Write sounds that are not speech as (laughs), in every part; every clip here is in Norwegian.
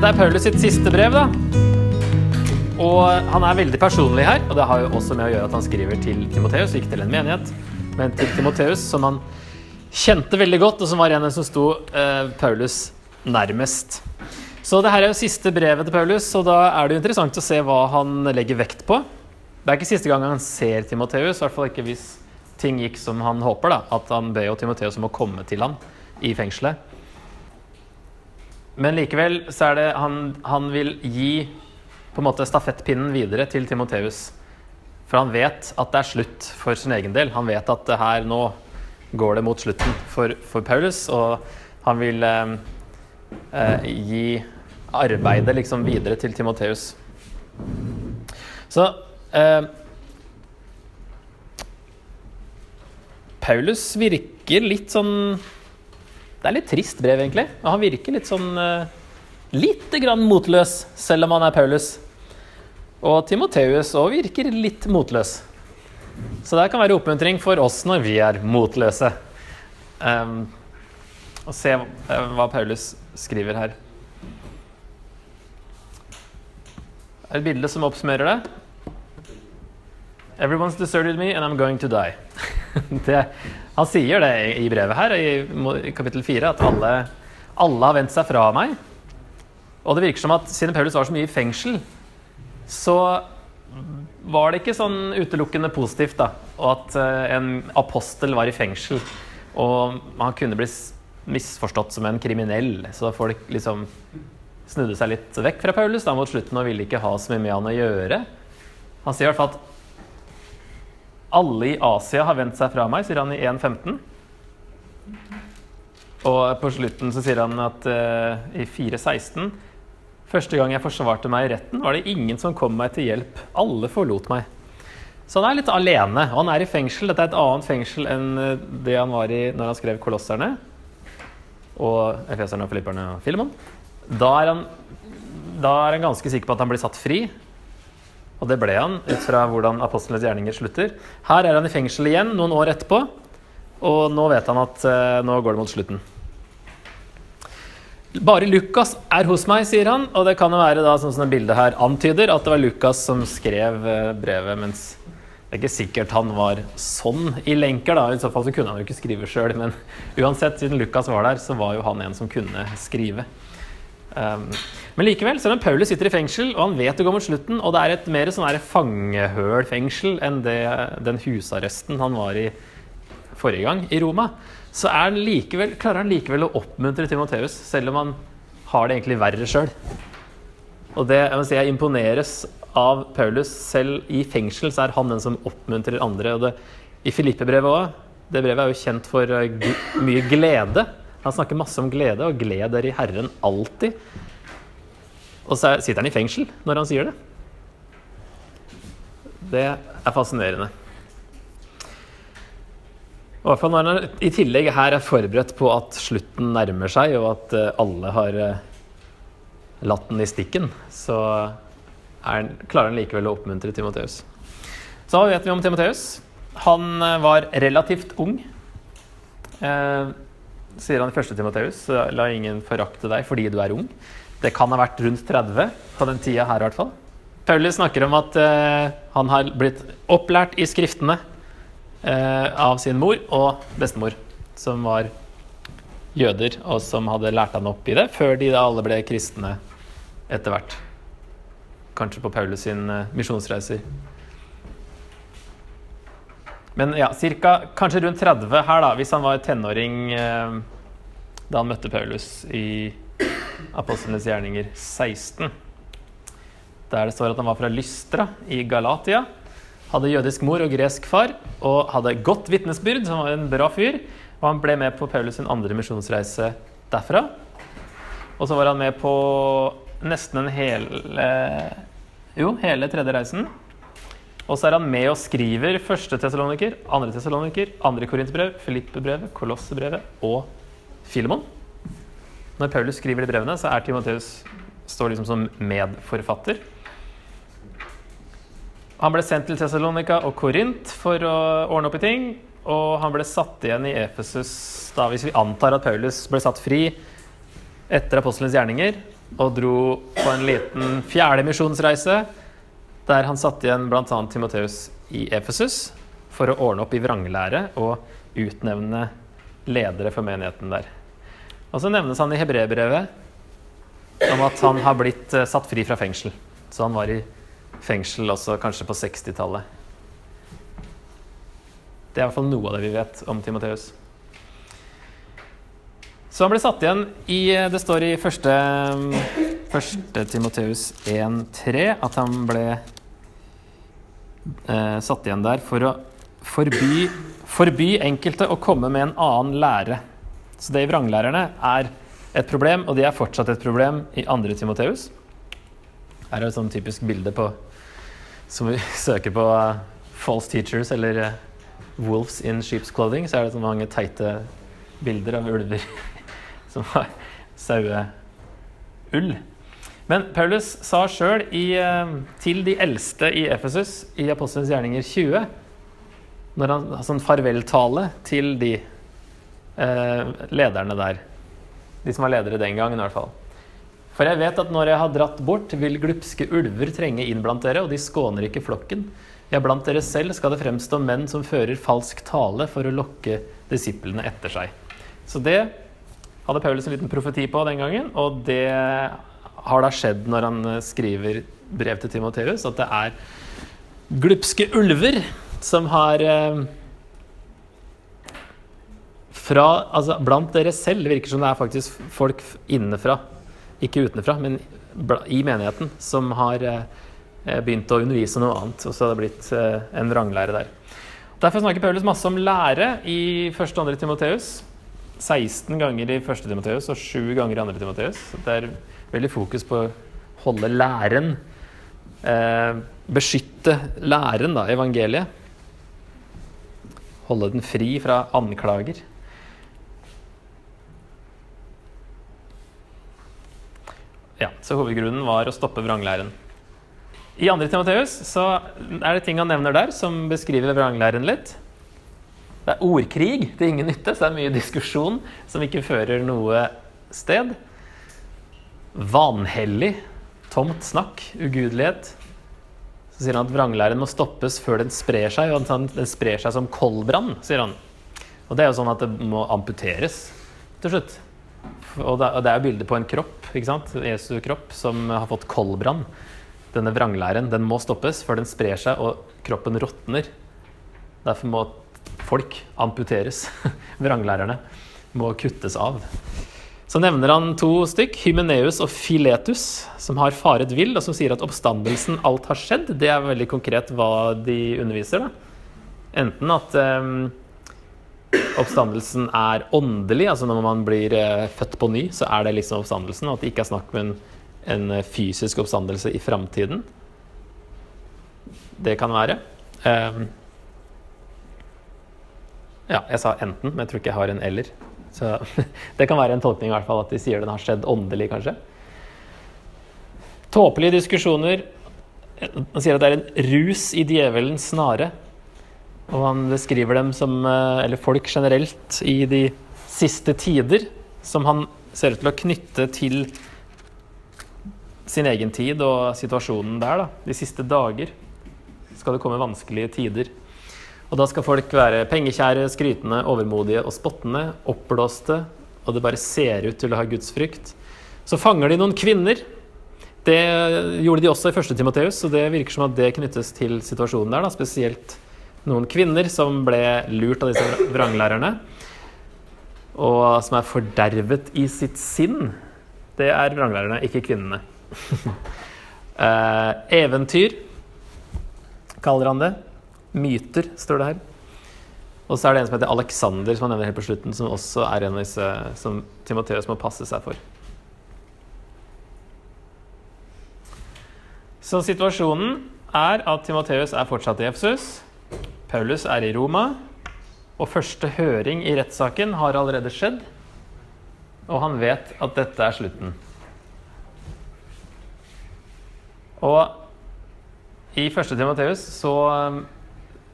Dette er Paulus sitt siste brev, da. Og han er veldig personlig her, og det har jo også med å gjøre at han skriver til Timoteus, ikke til en menighet, men til Timoteus, som han kjente veldig godt, og som var en som sto eh, Paulus nærmest. Så det her er jo siste brevet til Paulus, og da er det jo interessant å se hva han legger vekt på. Det er ikke siste gang han ser Timoteus, i hvert fall ikke hvis ting gikk som han håper, da. At han ber jo Timoteus om å komme til ham i fengselet. Men likevel så er det han, han vil gi på en måte stafettpinnen videre til Timoteus. For han vet at det er slutt for sin egen del. Han vet at her nå går det mot slutten for, for Paulus, og han vil eh, eh, gi arbeidet liksom videre til Timoteus. Så eh, Paulus virker litt sånn Det er litt trist brev, egentlig. Og han virker litt sånn eh, Lite grann motløs, selv om han er Paulus. Og Timoteus òg virker litt motløs. Så det kan være oppmuntring for oss når vi er motløse. Um, og se uh, hva Paulus skriver her. Det er Et bilde som oppsummerer det. Everyone's deserted me, and I'm going to die. (laughs) det, han sier det i brevet her, i kapittel 4, at alle, alle har vendt seg fra meg. Og det virker som at siden Paulus var så mye i fengsel, så var det ikke sånn utelukkende positivt da, og at uh, en apostel var i fengsel. Og han kunne bli misforstått som en kriminell, så folk liksom snudde seg litt vekk fra Paulus da mot slutten og ville ikke ha så mye med han å gjøre. Han sier i hvert fall at alle i Asia har vendt seg fra meg, sier han i 1.15. Og på slutten så sier han at uh, i 4.16 Første gang jeg forsvarte meg i retten, var det ingen som kom meg til hjelp. Alle forlot meg. Så han er litt alene. Og han er i fengsel. Dette er et annet fengsel enn eh, det han var i når han skrev 'Kolosserne' og Efeserne og Filipperne og Filemon. Da da er han ganske sikker på at han blir satt fri. Og det ble han, ut fra hvordan apostlenes gjerninger slutter. Her er han i fengsel igjen noen år etterpå, og nå vet han at eh, nå går det mot slutten. Bare Lukas er hos meg, sier han. Og det kan jo være da, sånn som det bildet her antyder, at det var Lukas som skrev eh, brevet, mens det er ikke sikkert han var sånn i lenker. da, I så fall så kunne han jo ikke skrive sjøl. Men uansett, siden Lukas var der, så var jo han en som kunne skrive. Um, men likevel, selv om Paulus sitter i fengsel, og han vet det går mot slutten, og det er et mer sånn fangehølfengsel enn det, den husarresten han var i forrige gang, i Roma, så han likevel, klarer han likevel å oppmuntre Timoteus, selv om han har det egentlig verre sjøl. Og det, jeg, si, jeg imponeres av Paulus. Selv i fengsel så er han den som oppmuntrer andre. og det, I Filippe-brevet òg. Det brevet er jo kjent for uh, mye glede. Han snakker masse om glede, og gled dere i Herren alltid. Og så sitter han i fengsel når han sier det. Det er fascinerende. I hvert fall når han i tillegg her er forberedt på at slutten nærmer seg, og at eh, alle har eh, latt den i stikken, så er, klarer han likevel å oppmuntre Timoteus. Så hva vet vi om Timoteus? Han eh, var relativt ung. Eh, sier han i 1. Timoteus. La ingen forakte deg fordi du er ung. Det kan ha vært rundt 30 på den tida her, i hvert fall. Paulus snakker om at uh, han har blitt opplært i skriftene uh, av sin mor og bestemor, som var jøder, og som hadde lært han opp i det før de da alle ble kristne etter hvert. Kanskje på Paulus sin uh, misjonsreiser. Men ja, cirka, kanskje rundt 30 her, da, hvis han var tenåring eh, da han møtte Paulus i Apostlenes gjerninger 16. Der det står at han var fra Lystra i Galatia. Hadde jødisk mor og gresk far og hadde godt vitnesbyrd. Han var en bra fyr. Og han ble med på Paulus sin andre misjonsreise derfra. Og så var han med på nesten en hele Jo, hele tredje reisen. Og så er han med og skriver første Tessaloniker, andre Tessaloniker, andre Korinterbrev, Filippebrevet, Kolossebrevet og Filemon. Når Paulus skriver de brevene, så er Timoteus står liksom som medforfatter. Han ble sendt til Tessalonika og Korint for å ordne opp i ting. Og han ble satt igjen i Efesus da, hvis vi antar at Paulus ble satt fri etter apostelens gjerninger. og dro på en liten fjerde misjonsreise, der han satte igjen bl.a. Timoteus i Efesus for å ordne opp i vranglære og utnevne ledere for menigheten der. Og så nevnes han i hebreerbrevet om at han har blitt eh, satt fri fra fengsel. Så han var i fengsel også kanskje på 60-tallet. Det er i hvert fall noe av det vi vet om Timoteus. Så han ble satt igjen i Det står i første, første Timoteus 1,3 at han ble eh, satt igjen der for å forby, forby enkelte å komme med en annen lære. Så det i vranglærerne er et problem, og de er fortsatt et problem i andre Timoteus. Her er et sånn typisk bilde på Som vi (laughs) søker på uh, false teachers eller uh, wolves in sheep's clothing, så er det så mange teite bilder av ulver (laughs) som har saueull. Men Paulus sa sjøl uh, til de eldste i Efesus i Apostelens gjerninger 20, når han har sånn farveltale til de eh, lederne der De som var ledere den gangen, i hvert fall. For jeg vet at når jeg har dratt bort, vil glupske ulver trenge inn blant dere, og de skåner ikke flokken. Ja, blant dere selv skal det fremstå menn som fører falsk tale for å lokke disiplene etter seg. Så det hadde Paulus en liten profeti på den gangen, og det har da skjedd når han skriver brev til Timoteus, at det er glupske ulver som har eh, fra, altså Blant dere selv virker som det er faktisk folk innenfra ikke utenfra, men i menigheten, som har eh, begynt å undervise noe annet. Og så har det blitt eh, en vranglære der. Derfor snakker Paulus masse om lære i 1. og 2. Timoteus. 16 ganger i 1. Timoteus og 7 ganger i 2. Timoteus. Det er veldig fokus på å holde læren eh, Beskytte læren, da, evangeliet. Holde den fri fra anklager. Ja, Så hovedgrunnen var å stoppe vranglæren. I 2. Timoteus så er det ting han nevner der som beskriver vranglæren litt. Det er ordkrig til ingen nytte, så det er mye diskusjon som ikke fører noe sted. Vanhellig, tomt snakk, ugudelighet. Så sier han at vranglæren må stoppes før den sprer seg. og Den sprer seg som koldbrann, sier han. Og det er jo sånn at det må amputeres til slutt. Og det er jo bilde på en kropp, ikke sant? Jesu kropp, som har fått koldbrann. Denne vranglæren den må stoppes før den sprer seg og kroppen råtner. Derfor må folk amputeres. (laughs) Vranglærerne må kuttes av. Så nevner han to stykk, Hymeneus og Filetus, som har faret vill, og som sier at oppstandelsen alt har skjedd. Det er veldig konkret hva de underviser. da. Enten at um, oppstandelsen er åndelig, altså når man blir eh, født på ny, så er det liksom oppstandelsen, og at det ikke er snakk om en, en eh, fysisk oppstandelse i framtiden. Det kan være. Um, ja, jeg sa enten, men jeg tror ikke jeg har en eller. Så (laughs) det kan være en tolkning, i hvert fall, at de sier den har skjedd åndelig, kanskje. Tåpelige diskusjoner. Han sier at det er en rus i djevelens snare. Og han beskriver dem som eh, Eller folk generelt i de siste tider, som han ser ut til å knytte til sin egen tid og situasjonen der. Da. De siste dager skal det komme vanskelige tider. Og da skal folk være pengekjære, skrytende, overmodige og spottende, oppblåste, og det bare ser ut til å ha gudsfrykt. Så fanger de noen kvinner. Det gjorde de også i første Timoteus, og det virker som at det knyttes til situasjonen der, da, spesielt noen kvinner som ble lurt av disse vranglærerne, og som er fordervet i sitt sinn. Det er vranglærerne, ikke kvinnene. (laughs) eh, eventyr kaller han det. Myter, står det her. Og så er det en som heter Alexander, som han nevner helt på slutten, som også er en av disse som Timoteus må passe seg for. Så situasjonen er at Timoteus er fortsatt i Efsus. Paulus er i Roma, og første høring i rettssaken har allerede skjedd. Og han vet at dette er slutten. Og i første Timoteus så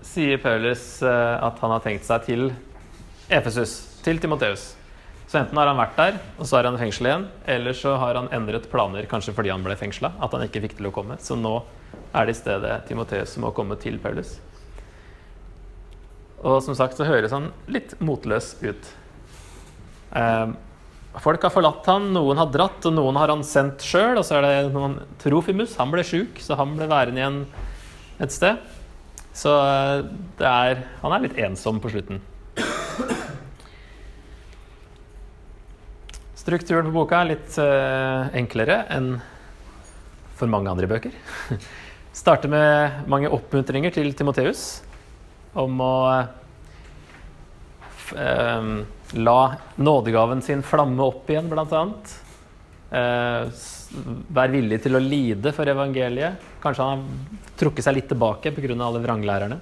sier Paulus uh, at han har tenkt seg til Efesus, til Timoteus. Så enten har han vært der, og så er han i fengsel igjen, eller så har han endret planer, kanskje fordi han ble fengsla, at han ikke fikk til å komme. Så nå er det i stedet Timoteus som må komme til Paulus. Og som sagt så høres han litt motløs ut. Eh, folk har forlatt han, noen har dratt, og noen har han sendt sjøl. Og så er det noen Trofimus, han ble sjuk, så han ble værende igjen et sted. Så eh, det er, han er litt ensom på slutten. Strukturen på boka er litt uh, enklere enn for mange andre bøker. (laughs) Starter med mange oppmuntringer til Timoteus om å uh, la nådegaven sin flamme opp igjen, blant Uh, være villig til å lide for evangeliet. Kanskje han har trukket seg litt tilbake pga. alle vranglærerne.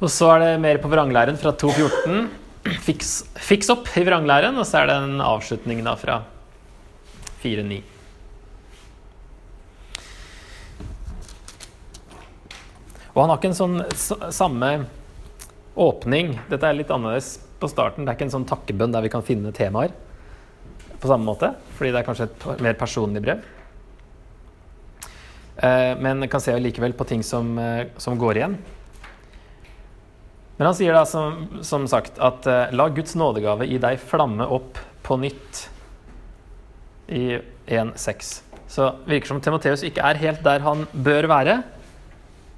Og så er det mer på vranglæren fra 2.14 fiks, fiks opp i vranglæren, og så er det en avslutning da fra 4.9. Og han har ikke en sånn samme åpning. Dette er litt annerledes på starten. Det er ikke en sånn takkebønn der vi kan finne temaer på samme måte, fordi det er kanskje et mer personlig brev. Eh, men kan se likevel på ting som, eh, som går igjen. Men han sier da som, som sagt at uh, la Guds nådegave i deg flamme opp på nytt i 1.6. Så virker som Timoteus ikke er helt der han bør være.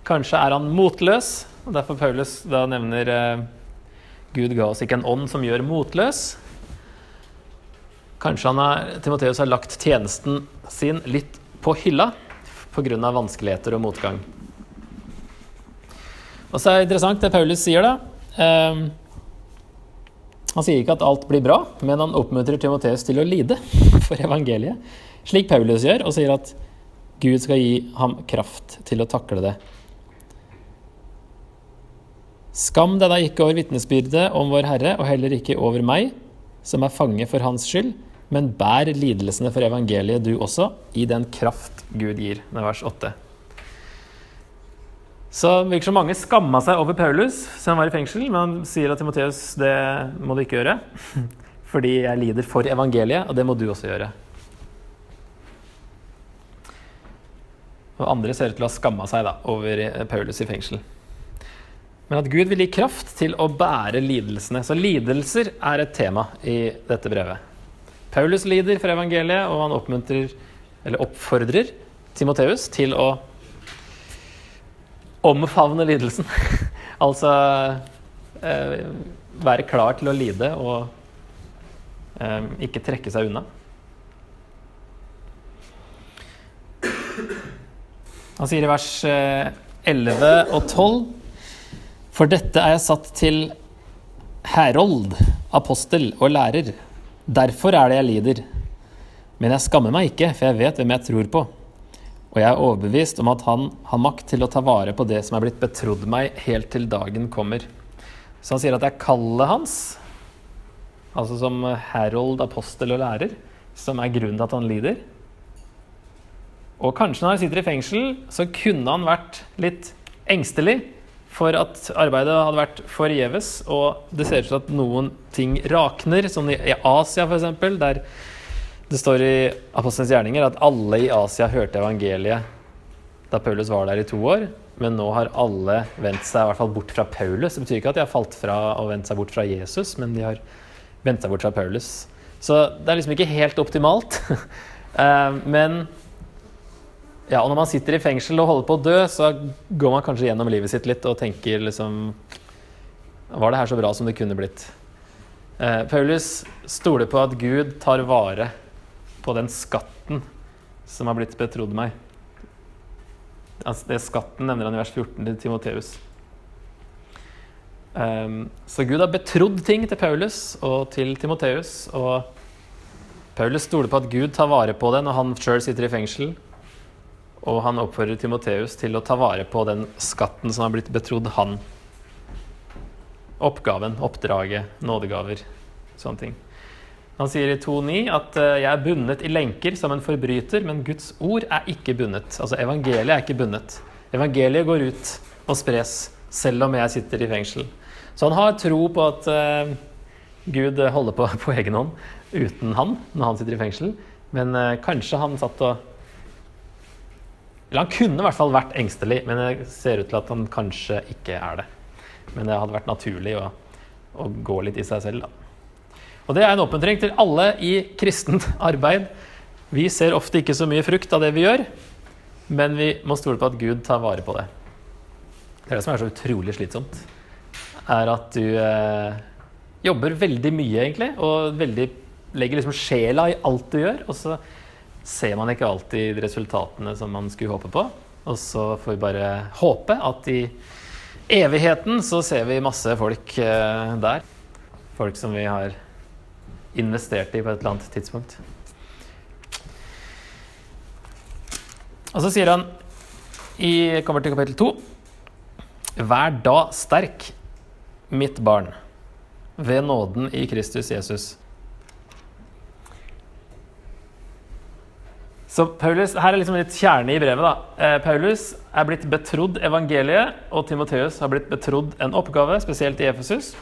Kanskje er han motløs, og derfor Paulus da nevner Gud ga oss ikke en ånd som gjør motløs. Kanskje han Timoteus har lagt tjenesten sin litt på hylla pga. vanskeligheter og motgang. Og så er det interessant det Paulus sier, da. Um, han sier ikke at alt blir bra, men han oppmuntrer Timoteus til å lide for evangeliet, slik Paulus gjør, og sier at Gud skal gi ham kraft til å takle det. Skam deg da ikke over vitnesbyrdet om vår Herre, og heller ikke over meg, som er fange for Hans skyld, men bær lidelsene for evangeliet du også, i den kraft Gud gir. Med vers 8. Så det virker som mange skamma seg over Paulus siden han var i fengsel, men han sier at Timoteus, det må du ikke gjøre. (laughs) Fordi jeg lider for evangeliet, og det må du også gjøre. Og andre ser ut til å ha skamma seg da, over Paulus i fengsel. Men at Gud vil gi kraft til å bære lidelsene. Så lidelser er et tema i dette brevet. Paulus lider for evangeliet, og han eller oppfordrer Timoteus til å omfavne lidelsen. (laughs) altså eh, være klar til å lide og eh, ikke trekke seg unna. Han sier i vers eh, 11 og 12.: For dette er jeg satt til herold, apostel og lærer. Derfor er det jeg lider. Men jeg skammer meg ikke, for jeg vet hvem jeg tror på. Og jeg er overbevist om at han har makt til å ta vare på det som er blitt betrodd meg, helt til dagen kommer. Så han sier at det er kallet hans, altså som herold, apostel og lærer, som er grunnen til at han lider. Og kanskje når han sitter i fengsel, så kunne han vært litt engstelig for at arbeidet hadde vært forgjeves, og det ser ut til at noen ting rakner, som i Asia f.eks., der det står i Apostelens gjerninger at alle i Asia hørte evangeliet da Paulus var der i to år, men nå har alle vendt seg i hvert fall bort fra Paulus. Det betyr ikke at de har falt fra og vendt seg bort fra Jesus, men de har vendt seg bort fra Paulus. Så det er liksom ikke helt optimalt. (laughs) Eh, men ja, og når man sitter i fengsel og holder på å dø, så går man kanskje gjennom livet sitt litt og tenker liksom Var det her så bra som det kunne blitt? Eh, Paulus stoler på at Gud tar vare på den skatten som har blitt betrodd meg. Altså, det skatten nevner han i vers 14 til Timoteus. Um, så Gud har betrodd ting til Paulus og til Timoteus. Og Paulus stoler på at Gud tar vare på det når han sjøl sitter i fengsel. Og han oppfordrer Timoteus til å ta vare på den skatten som har blitt betrodd han. Oppgaven, oppdraget, nådegaver, sånne ting. Han sier i 2.9 at eh, jeg er bundet i lenker som en forbryter, men Guds ord er ikke bundet. Altså evangeliet er ikke bundet. Evangeliet går ut og spres, selv om jeg sitter i fengsel. Så han har tro på at uh, Gud holder på på egen hånd uten han når han sitter i fengsel. Men uh, kanskje han satt og Eller han kunne i hvert fall vært engstelig, men det ser ut til at han kanskje ikke er det. Men det hadde vært naturlig å, å gå litt i seg selv, da. Og det er en oppmuntring til alle i kristent arbeid. Vi ser ofte ikke så mye frukt av det vi gjør, men vi må stole på at Gud tar vare på det. Det er det som er så utrolig slitsomt. Er at du eh, jobber veldig mye, egentlig, og veldig, legger liksom sjela i alt du gjør. Og så ser man ikke alltid resultatene som man skulle håpe på. Og så får vi bare håpe at i evigheten så ser vi masse folk eh, der. Folk som vi har investert i på et eller annet tidspunkt. Og så sier han i kommer til kapittel to Vær da sterk, mitt barn, ved nåden i Kristus Jesus. Så Paulus, Her er liksom litt kjerne i brevet. da. Eh, Paulus er blitt betrodd evangeliet, og Timoteus har blitt betrodd en oppgave, spesielt i Efesus.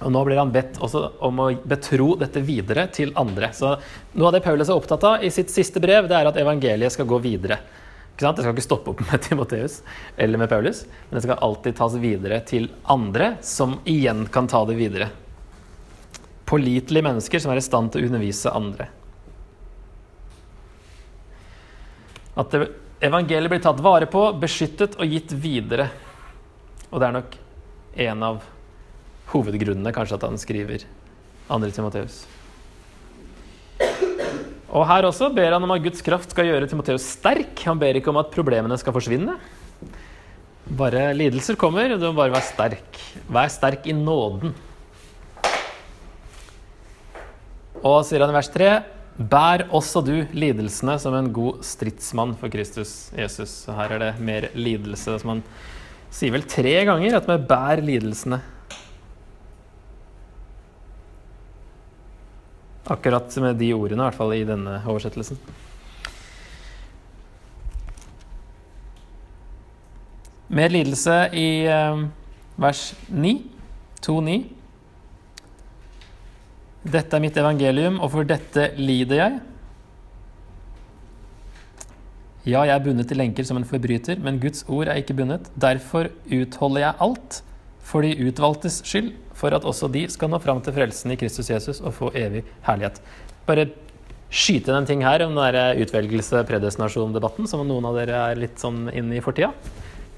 Og nå blir han bedt også om å betro dette videre til andre. Så Noe av det Paulus er opptatt av i sitt siste brev, det er at evangeliet skal gå videre. Ikke sant? det skal ikke stoppe opp med (laughs) Timoteus eller med Paulus, men det skal alltid tas videre til andre, som igjen kan ta det videre. Pålitelige mennesker som er i stand til å undervise andre. At evangeliet blir tatt vare på, beskyttet og gitt videre. Og det er nok en av hovedgrunnene kanskje at han skriver 2. Timoteus. Og her også ber han om at Guds kraft skal gjøre Timoteus sterk. Han ber ikke om at problemene skal forsvinne. Bare lidelser kommer, du må bare være sterk. Vær sterk i nåden. Og sier han i vers 3.: Bær også du lidelsene som en god stridsmann for Kristus Jesus. Så her er det mer lidelse. som Han sier vel tre ganger at vi bærer lidelsene. Akkurat med de ordene, i hvert fall i denne oversettelsen. Mer lidelse i eh, vers 9, 2.9. Dette er mitt evangelium, og for dette lider jeg. Ja, jeg er bundet til lenker som en forbryter, men Guds ord er ikke bundet. Derfor utholder jeg alt for de utvalgtes skyld, for at også de skal nå fram til frelsen i Kristus Jesus og få evig herlighet. Bare skyte inn en ting her om den utvelgelse-predestinasjon-debatten, som noen av dere er litt sånn inne i for.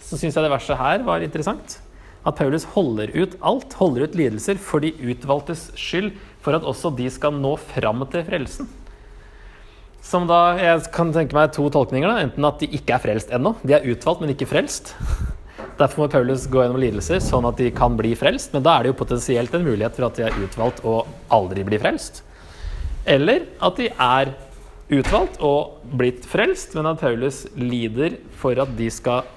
Så syns jeg det verset her var interessant. At Paulus holder ut alt, holder ut lidelser for de utvalgtes skyld, for at også de skal nå fram til frelsen. Som da, Jeg kan tenke meg to tolkninger. da, Enten at de ikke er frelst ennå. De er utvalgt, men ikke frelst. Derfor må Paulus gå gjennom lidelser, sånn at de kan bli frelst. Men da er det jo potensielt en mulighet for at de er utvalgt og aldri blir frelst. Eller at de er utvalgt og blitt frelst, men at Paulus lider for at de skal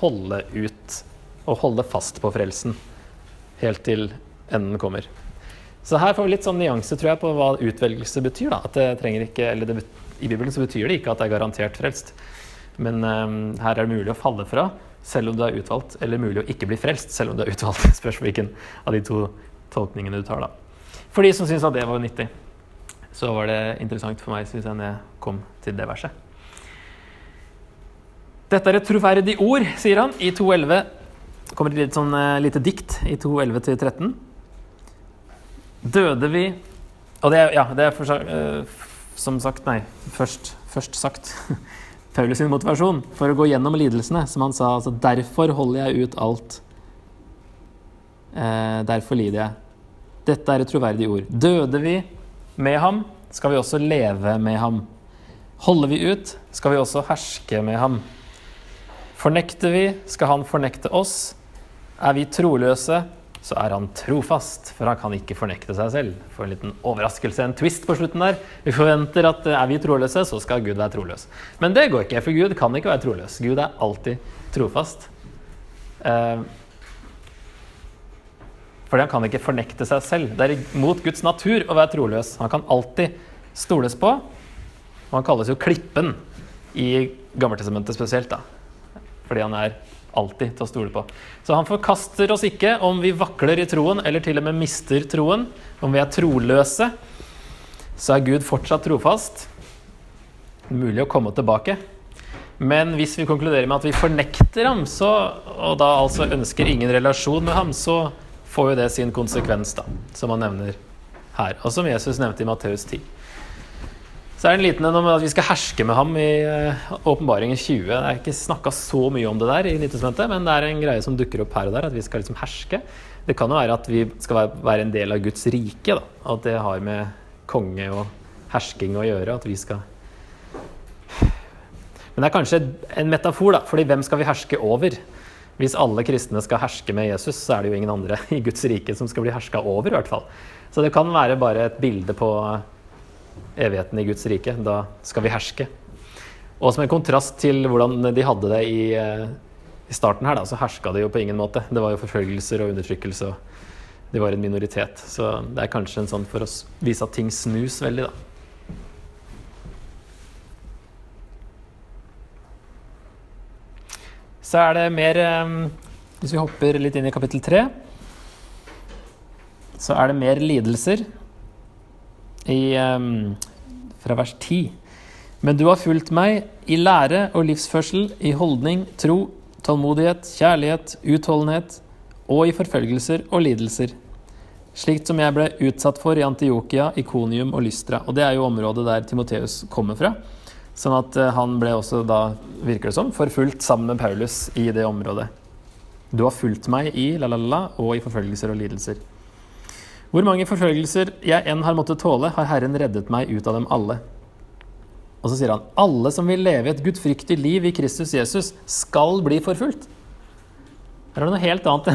holde ut og holde fast på frelsen helt til enden kommer. Så her får vi litt sånn nyanse tror jeg, på hva utvelgelse betyr. Da. At det ikke, eller det, I Bibelen så betyr det ikke at det er garantert frelst. Men um, her er det mulig å falle fra selv om du er utvalgt, eller mulig å ikke bli frelst selv om du er utvalgt. (laughs) Spørs hvilken av de to tolkningene du tar, da. For de som syns at det var nyttig, så var det interessant for meg, syns jeg, når jeg kom til det verset. Dette er et troverdig ord, sier han i 2.11. Det kommer et sånn, uh, lite dikt i 2.11-13. Døde vi Og det er, ja, det er for, uh, som sagt Nei, først, først sagt. (laughs) Paulus sin motivasjon for å gå gjennom lidelsene. Som han sa altså, 'Derfor holder jeg ut alt'. Uh, derfor lider jeg. Dette er et troverdig ord. Døde vi med ham, skal vi også leve med ham. Holder vi ut, skal vi også herske med ham. Fornekter vi, skal han fornekte oss. Er vi troløse, så er han trofast, for han kan ikke fornekte seg selv. For en liten overraskelse, en twist på slutten der. Vi forventer at er vi troløse, så skal Gud være troløs. Men det går ikke, for Gud kan ikke være troløs. Gud er alltid trofast. Eh, fordi han kan ikke fornekte seg selv. Det er mot Guds natur å være troløs. Han kan alltid stoles på. Og han kalles jo Klippen i Gammeltestamentet spesielt. da fordi han er alltid til å stole på. Så han forkaster oss ikke om vi vakler i troen, eller til og med mister troen. Om vi er troløse, så er Gud fortsatt trofast. Mulig å komme tilbake. Men hvis vi konkluderer med at vi fornekter ham, så, og da altså ønsker ingen relasjon med ham, så får jo det sin konsekvens, da, som han nevner her. Og som Jesus nevnte i Matteus 10. Så er det en liten en om at vi skal herske med ham i eh, Åpenbaringen 20. Det er ikke snakka så mye om det der i Nyttesmøtet, men det er en greie som dukker opp her og der, at vi skal liksom herske. Det kan jo være at vi skal være en del av Guds rike, da. At det har med konge og hersking å gjøre. At vi skal Men det er kanskje en metafor, da. fordi hvem skal vi herske over? Hvis alle kristne skal herske med Jesus, så er det jo ingen andre i Guds rike som skal bli herska over, i hvert fall. Så det kan være bare et bilde på evigheten i Guds rike. Da skal vi herske. Og som en kontrast til hvordan de hadde det i, eh, i starten her, da, så herska de jo på ingen måte. Det var jo forfølgelser og undertrykkelse, og de var en minoritet. Så det er kanskje en sånn for å vise at ting snus veldig, da. Så er det mer eh, Hvis vi hopper litt inn i kapittel tre, så er det mer lidelser i, um, fra vers 10. Men du har fulgt meg i lære og livsførsel, i holdning, tro, tålmodighet, kjærlighet, utholdenhet og i forfølgelser og lidelser. Slikt som jeg ble utsatt for i Antiokia, Ikonium og Lystra. Og det er jo området der Timoteus kommer fra. Sånn at eh, han ble også da, virker det som, forfulgt sammen med Paulus i det området. Du har fulgt meg i la-la-la og i forfølgelser og lidelser. Hvor mange forfølgelser jeg enn har måttet tåle, har Herren reddet meg ut av dem alle. Og så sier han alle som vil leve et gudfryktig liv i Kristus Jesus, skal bli forfulgt. Her er det noe helt annet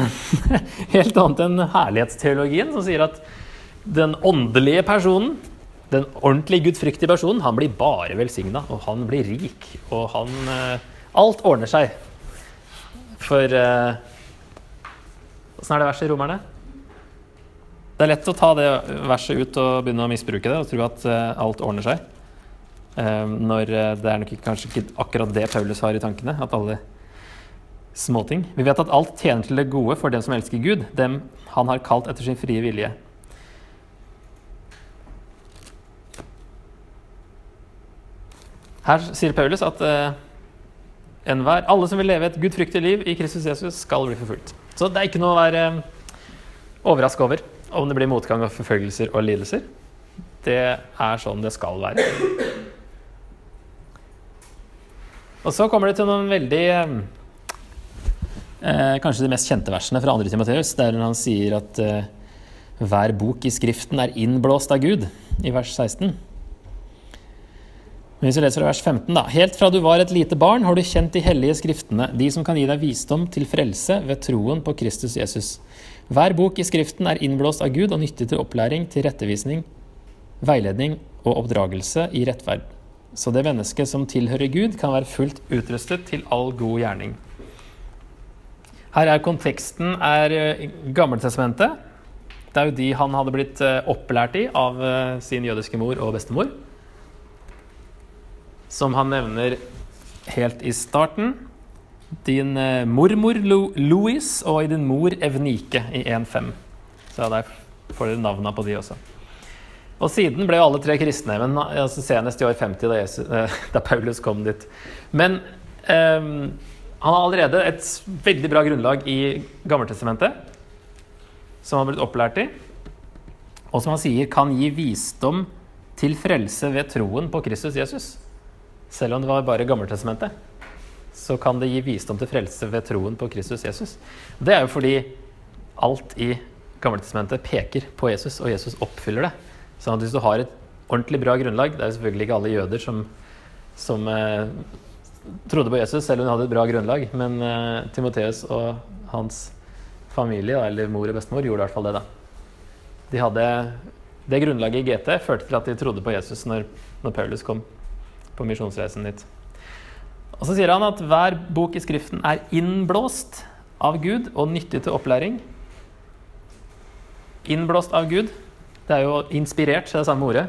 (laughs) helt annet enn herlighetsteologien, som sier at den åndelige personen, den ordentlig gudfryktige personen, han blir bare velsigna, og han blir rik, og han eh, Alt ordner seg. For Åssen eh, er det verset i Romerne? Det er lett å ta det verset ut og begynne å misbruke det og tro at uh, alt ordner seg. Uh, når uh, det er nok kanskje ikke akkurat det Paulus har i tankene. At alle småting. Vi vet at alt tjener til det gode for dem som elsker Gud, dem han har kalt etter sin frie vilje. Her sier Paulus at enhver, alle som vil leve et gudfryktig liv i Kristus Jesus, skal bli forfulgt. Så det er ikke noe å være overraska over om det blir motgang og forfølgelser og lidelser. Det er sånn det skal være. Og så kommer det til noen veldig eh, Kanskje de mest kjente versene fra 2. Timoteus, der han sier at eh, hver bok i Skriften er innblåst av Gud, i vers 16. Men hvis vi leser vers 15, da. Helt fra du var et lite barn, har du kjent de hellige skriftene, de som kan gi deg visdom til frelse ved troen på Kristus Jesus. Hver bok i Skriften er innblåst av Gud og nyttig til opplæring, til rettevisning, veiledning og oppdragelse i rettferd. Så det mennesket som tilhører Gud, kan være fullt utrustet til all god gjerning. Her er konteksten er eh, Gammeltestamentet. Det er jo de han hadde blitt eh, opplært i av eh, sin jødiske mor og bestemor. Som han nevner helt i starten din eh, mormor Louis og din mor Evnike i 1.5. Så der får dere navnene på de også. Og siden ble jo alle tre kristne, men altså senest i år 50, da, Jesus, eh, (laughs) da Paulus kom dit. Men um, han har allerede et veldig bra grunnlag i Gammeltestamentet, som han har blitt opplært i, og som han sier kan gi visdom til frelse ved troen på Kristus Jesus. Selv om det var bare Gammeltestamentet så kan det gi visdom til frelse ved troen på Kristus Jesus. Det er jo fordi alt i Gammeltestamentet peker på Jesus, og Jesus oppfyller det. Så hvis du har et ordentlig bra grunnlag Det er jo selvfølgelig ikke alle jøder som, som eh, trodde på Jesus, selv om de hadde et bra grunnlag. Men eh, Timoteus og hans familie, eller mor og bestemor, gjorde i hvert fall det. da. De hadde Det grunnlaget i GT førte til at de trodde på Jesus når, når Paulus kom på misjonsreisen dit. Og så sier han at hver bok i Skriften er innblåst av Gud og nyttig til opplæring. Innblåst av Gud. Det er jo inspirert, det er samme ordet.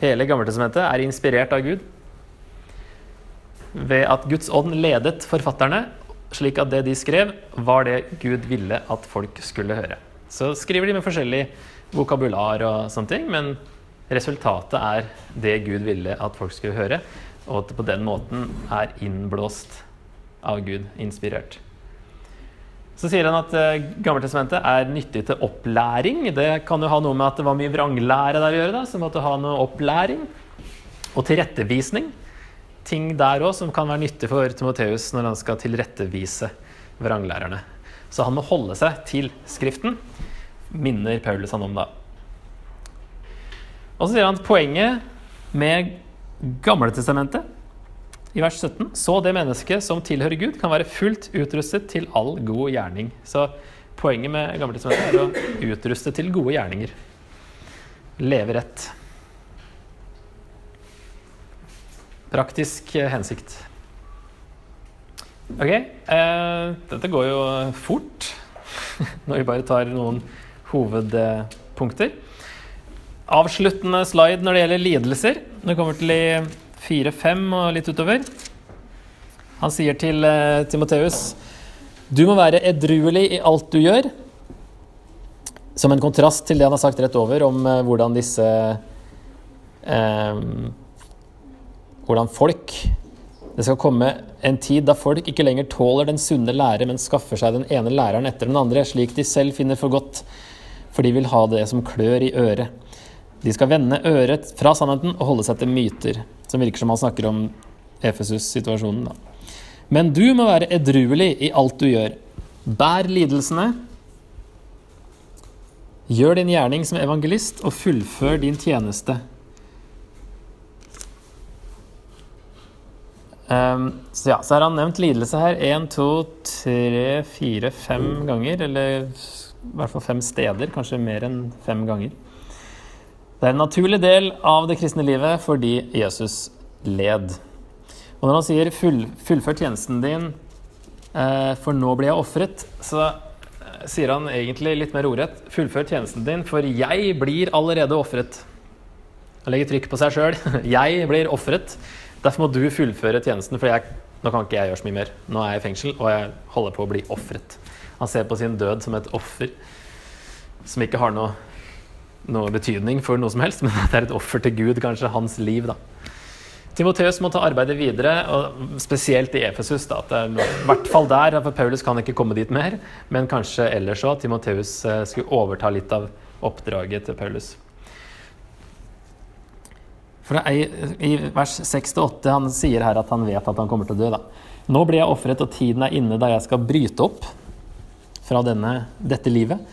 Hele Gammeltestamentet er inspirert av Gud ved at Guds ånd ledet forfatterne slik at det de skrev, var det Gud ville at folk skulle høre. Så skriver de med forskjellig vokabular og sånne ting, men resultatet er det Gud ville at folk skulle høre, og at det på den måten er innblåst av Gud, inspirert. Så sier han at uh, Gammeltestamentet er nyttig til opplæring. Det kan jo ha noe med at det var mye vranglære der å gjøre, da, så måtte ha noe opplæring. Og tilrettevisning ting der òg som kan være nyttig for Timoteus når han skal tilrettevise vranglærerne. Så han må holde seg til Skriften, minner Paulus han om da. Og så sier han at poenget med Gamletestamentet i vers 17 Så det mennesket som tilhører Gud, kan være fullt utrustet til all god gjerning. Så poenget med Gamletestamentet er å utruste til gode gjerninger. Leve rett. Praktisk eh, hensikt. Ok, eh, dette går jo fort (laughs) når vi bare tar noen hovedpunkter. Avsluttende slide når det gjelder lidelser. Det kommer til i 4-5 og litt utover. Han sier til uh, Timoteus du må være edruelig i alt du gjør. Som en kontrast til det han har sagt rett over om uh, hvordan disse uh, hvordan folk Det skal komme en tid da folk ikke lenger tåler den sunne lære, men skaffer seg den ene læreren etter den andre, slik de selv finner for godt, for de vil ha det som klør i øret. De skal vende øret fra sannheten og holde seg til myter, som virker som han snakker om Efesus-situasjonen. Men du må være edruelig i alt du gjør. Bær lidelsene. Gjør din gjerning som evangelist, og fullfør din tjeneste. Um, så ja, så har han nevnt lidelse her én, to, tre, fire, fem ganger. Eller i hvert fall fem steder, kanskje mer enn fem ganger. Det er en naturlig del av det kristne livet fordi Jesus led. Og når han sier full, 'fullfør tjenesten din, eh, for nå blir jeg ofret', så eh, sier han egentlig litt mer ordrett 'fullfør tjenesten din, for jeg blir allerede ofret'. Han legger trykk på seg sjøl. (laughs) jeg blir ofret. Derfor må du fullføre tjenesten, for nå kan ikke jeg gjøre så mye mer. Nå er jeg i fengsel, og jeg holder på å bli ofret. Han ser på sin død som et offer som ikke har noe, noe betydning for noe som helst, (laughs) men det er et offer til Gud, kanskje hans liv. da. Timoteus må ta arbeidet videre, og spesielt i Efesus. at I hvert fall der, for Paulus kan ikke komme dit mer, men kanskje ellers òg. Timoteus eh, skulle overta litt av oppdraget til Paulus. For i vers 6-8 han sier her at han vet at han kommer til å dø. da. Nå blir jeg ofret, og tiden er inne da jeg skal bryte opp fra denne, dette livet.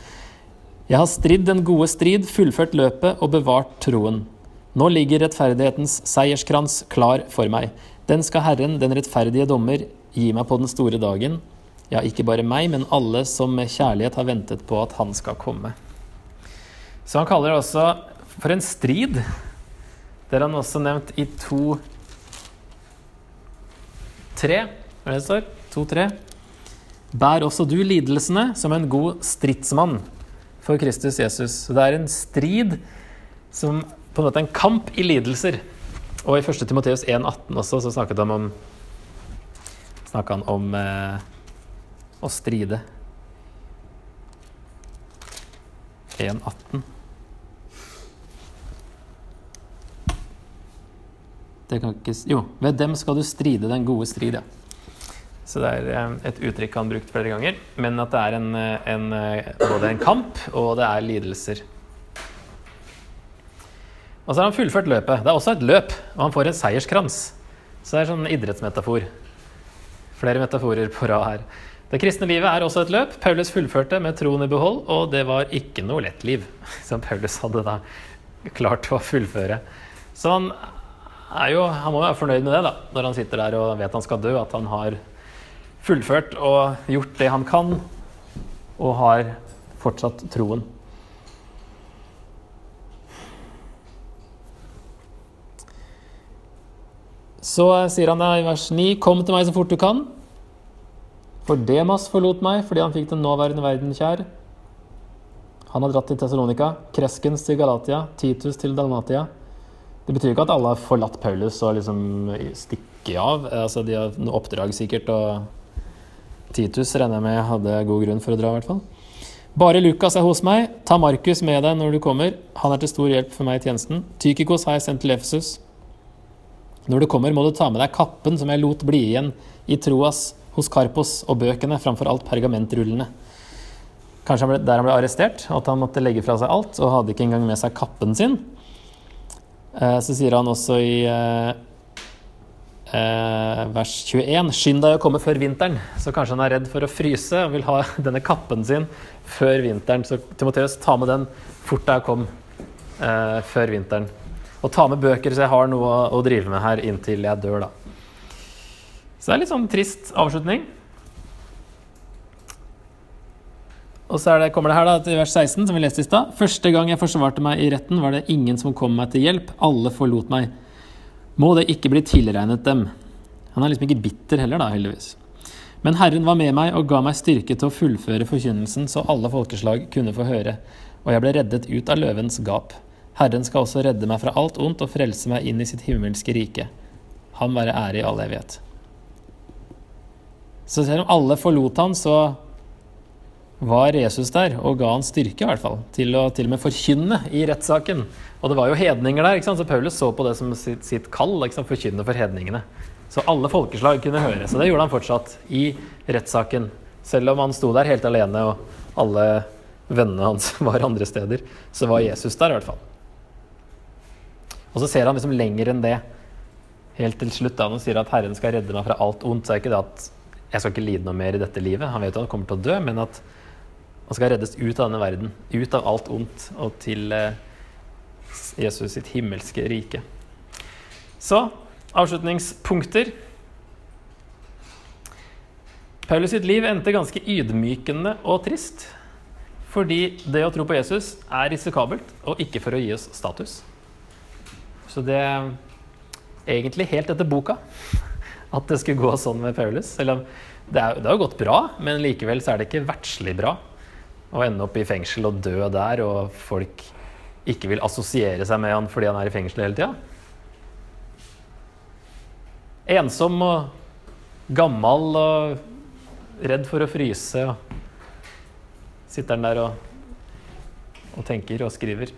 Jeg har stridd den gode strid, fullført løpet og bevart troen. Nå ligger rettferdighetens seierskrans klar for meg. Den skal Herren, den rettferdige dommer, gi meg på den store dagen. Ja, ikke bare meg, men alle som med kjærlighet har ventet på at han skal komme. Så han kaller det også for en strid. Det er han også nevnt i to tre. Hva er det står? To-tre. Bær også du lidelsene som en god stridsmann for Kristus Jesus. Så det er en strid som på en måte er en kamp i lidelser. Og i 1. Timoteus 1,18 også så snakket han om snakket han om eh, å stride. 1,18. Ikke, jo, ved dem skal du stride den gode strid, ja. Så det er eh, et uttrykk han har brukt flere ganger. Men at det er en, eh, en, eh, både en kamp og det er lidelser. Og så har han fullført løpet. Det er også et løp, og han får en seierskrans. Så det er sånn idrettsmetafor. Flere metaforer på rad her. Det kristne livet er også et løp. Paulus fullførte med troen i behold, og det var ikke noe lett liv (laughs) som Paulus hadde da klart å fullføre. Så han jo, han må være fornøyd med det da, når han sitter der og vet han skal dø. At han har fullført og gjort det han kan, og har fortsatt troen. Så sier han i vers 9.: Kom til meg så fort du kan. For Demas forlot meg fordi han fikk den nåværende verden kjær. Han har dratt til Tessalonika, Kreskens til Galatia, Titus til Dalmatia. Det betyr ikke at alle har forlatt Paulus og liksom stikker av. Altså, de har noe oppdrag sikkert å Titus regner jeg med hadde god grunn for å dra, i hvert fall. Bare Lukas er hos meg. Ta Markus med deg når du kommer. Han er til stor hjelp for meg i tjenesten. Tykikos har jeg sendt til Efesus. Når du kommer, må du ta med deg kappen som jeg lot bli igjen i Troas hos Karpos, og bøkene, framfor alt pergamentrullene. Kanskje han ble, der han ble arrestert, at han måtte legge fra seg alt, og hadde ikke engang med seg kappen sin. Eh, så sier han også i eh, vers 21.: Skynd deg å komme før vinteren. Så kanskje han er redd for å fryse og vil ha (laughs) denne kappen sin før vinteren. Så Timoteus, ta med den fort deg kom eh, før vinteren. Og ta med bøker, så jeg har noe å, å drive med her inntil jeg dør, da. Så det er litt sånn trist avslutning. Og så det, kommer det her da, til vers 16, som vi leste i stad. Første gang jeg forsvarte meg i retten, var det ingen som kom meg til hjelp. Alle forlot meg. Må det ikke bli tilregnet dem. Han er liksom ikke bitter heller, da, heldigvis. Men Herren var med meg og ga meg styrke til å fullføre forkynnelsen, så alle folkeslag kunne få høre, og jeg ble reddet ut av løvens gap. Herren skal også redde meg fra alt ondt og frelse meg inn i sitt himmelske rike. Han være ære i all evighet. Så selv om alle forlot han, så var Jesus der og ga han styrke i hvert fall, til å til og med forkynne i rettssaken. Og det var jo hedninger der, ikke sant? så Paulus så på det som sitt, sitt kall, liksom, forkynne for hedningene. Så alle folkeslag kunne høre. Så det gjorde han fortsatt i rettssaken. Selv om han sto der helt alene og alle vennene hans (laughs) var andre steder, så var Jesus der i hvert fall. Og så ser han liksom lenger enn det. Helt til slutt da han sier at Herren skal redde meg fra alt ondt, så er ikke det at jeg skal ikke lide noe mer i dette livet. Han vet jo at han kommer til å dø, men at han skal reddes ut av denne verden. Ut av alt ondt og til eh, Jesus sitt himmelske rike. Så avslutningspunkter. Paulus sitt liv endte ganske ydmykende og trist. Fordi det å tro på Jesus er risikabelt, og ikke for å gi oss status. Så det er egentlig helt etter boka (laughs) at det skulle gå sånn med Paulus. Selv om det, har gått bra, men likevel så er det ikke verdslig bra å ende opp i fengsel og dø der, og folk ikke vil assosiere seg med han fordi han er i fengsel hele tida. Ensom og gammel og redd for å fryse. Og sitter han der og, og tenker og skriver.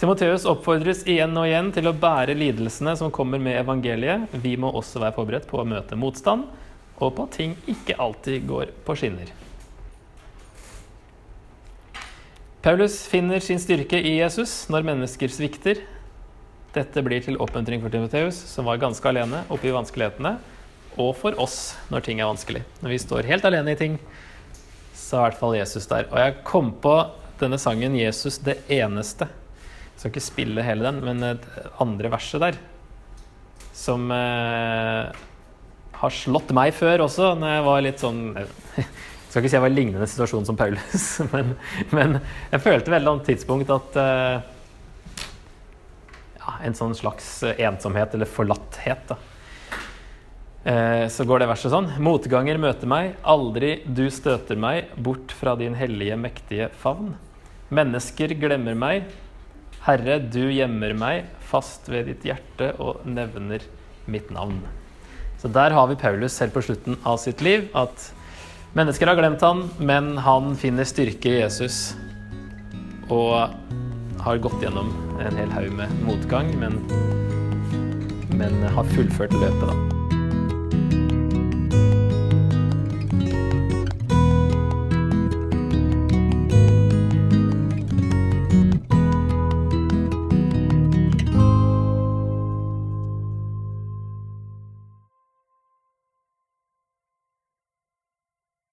Timoteus oppfordres igjen og igjen til å bære lidelsene som kommer med evangeliet. Vi må også være forberedt på å møte motstand, og på at ting ikke alltid går på skinner. Paulus finner sin styrke i Jesus når mennesker svikter. Dette blir til oppmuntring for Timoteus, som var ganske alene oppe i vanskelighetene, og for oss når ting er vanskelig. Når vi står helt alene i ting, så er i hvert fall Jesus der. Og jeg kom på denne sangen 'Jesus det eneste' Jeg skal ikke spille hele den, men det andre verset der, som eh, har slått meg før også, når jeg var litt sånn skal ikke si jeg var i lignende situasjon som Paulus, (laughs) men, men jeg følte veldig på et tidspunkt at uh, ja, En sånn slags ensomhet eller forlatthet. da. Uh, så går det verset sånn. Motganger møter meg, aldri du støter meg bort fra din hellige, mektige favn. Mennesker glemmer meg, Herre, du gjemmer meg fast ved ditt hjerte og nevner mitt navn. Så der har vi Paulus helt på slutten av sitt liv. At mennesker har glemt han, men han finner styrke i Jesus. Og har gått gjennom en hel haug med motgang, men, men har fullført løpet, da.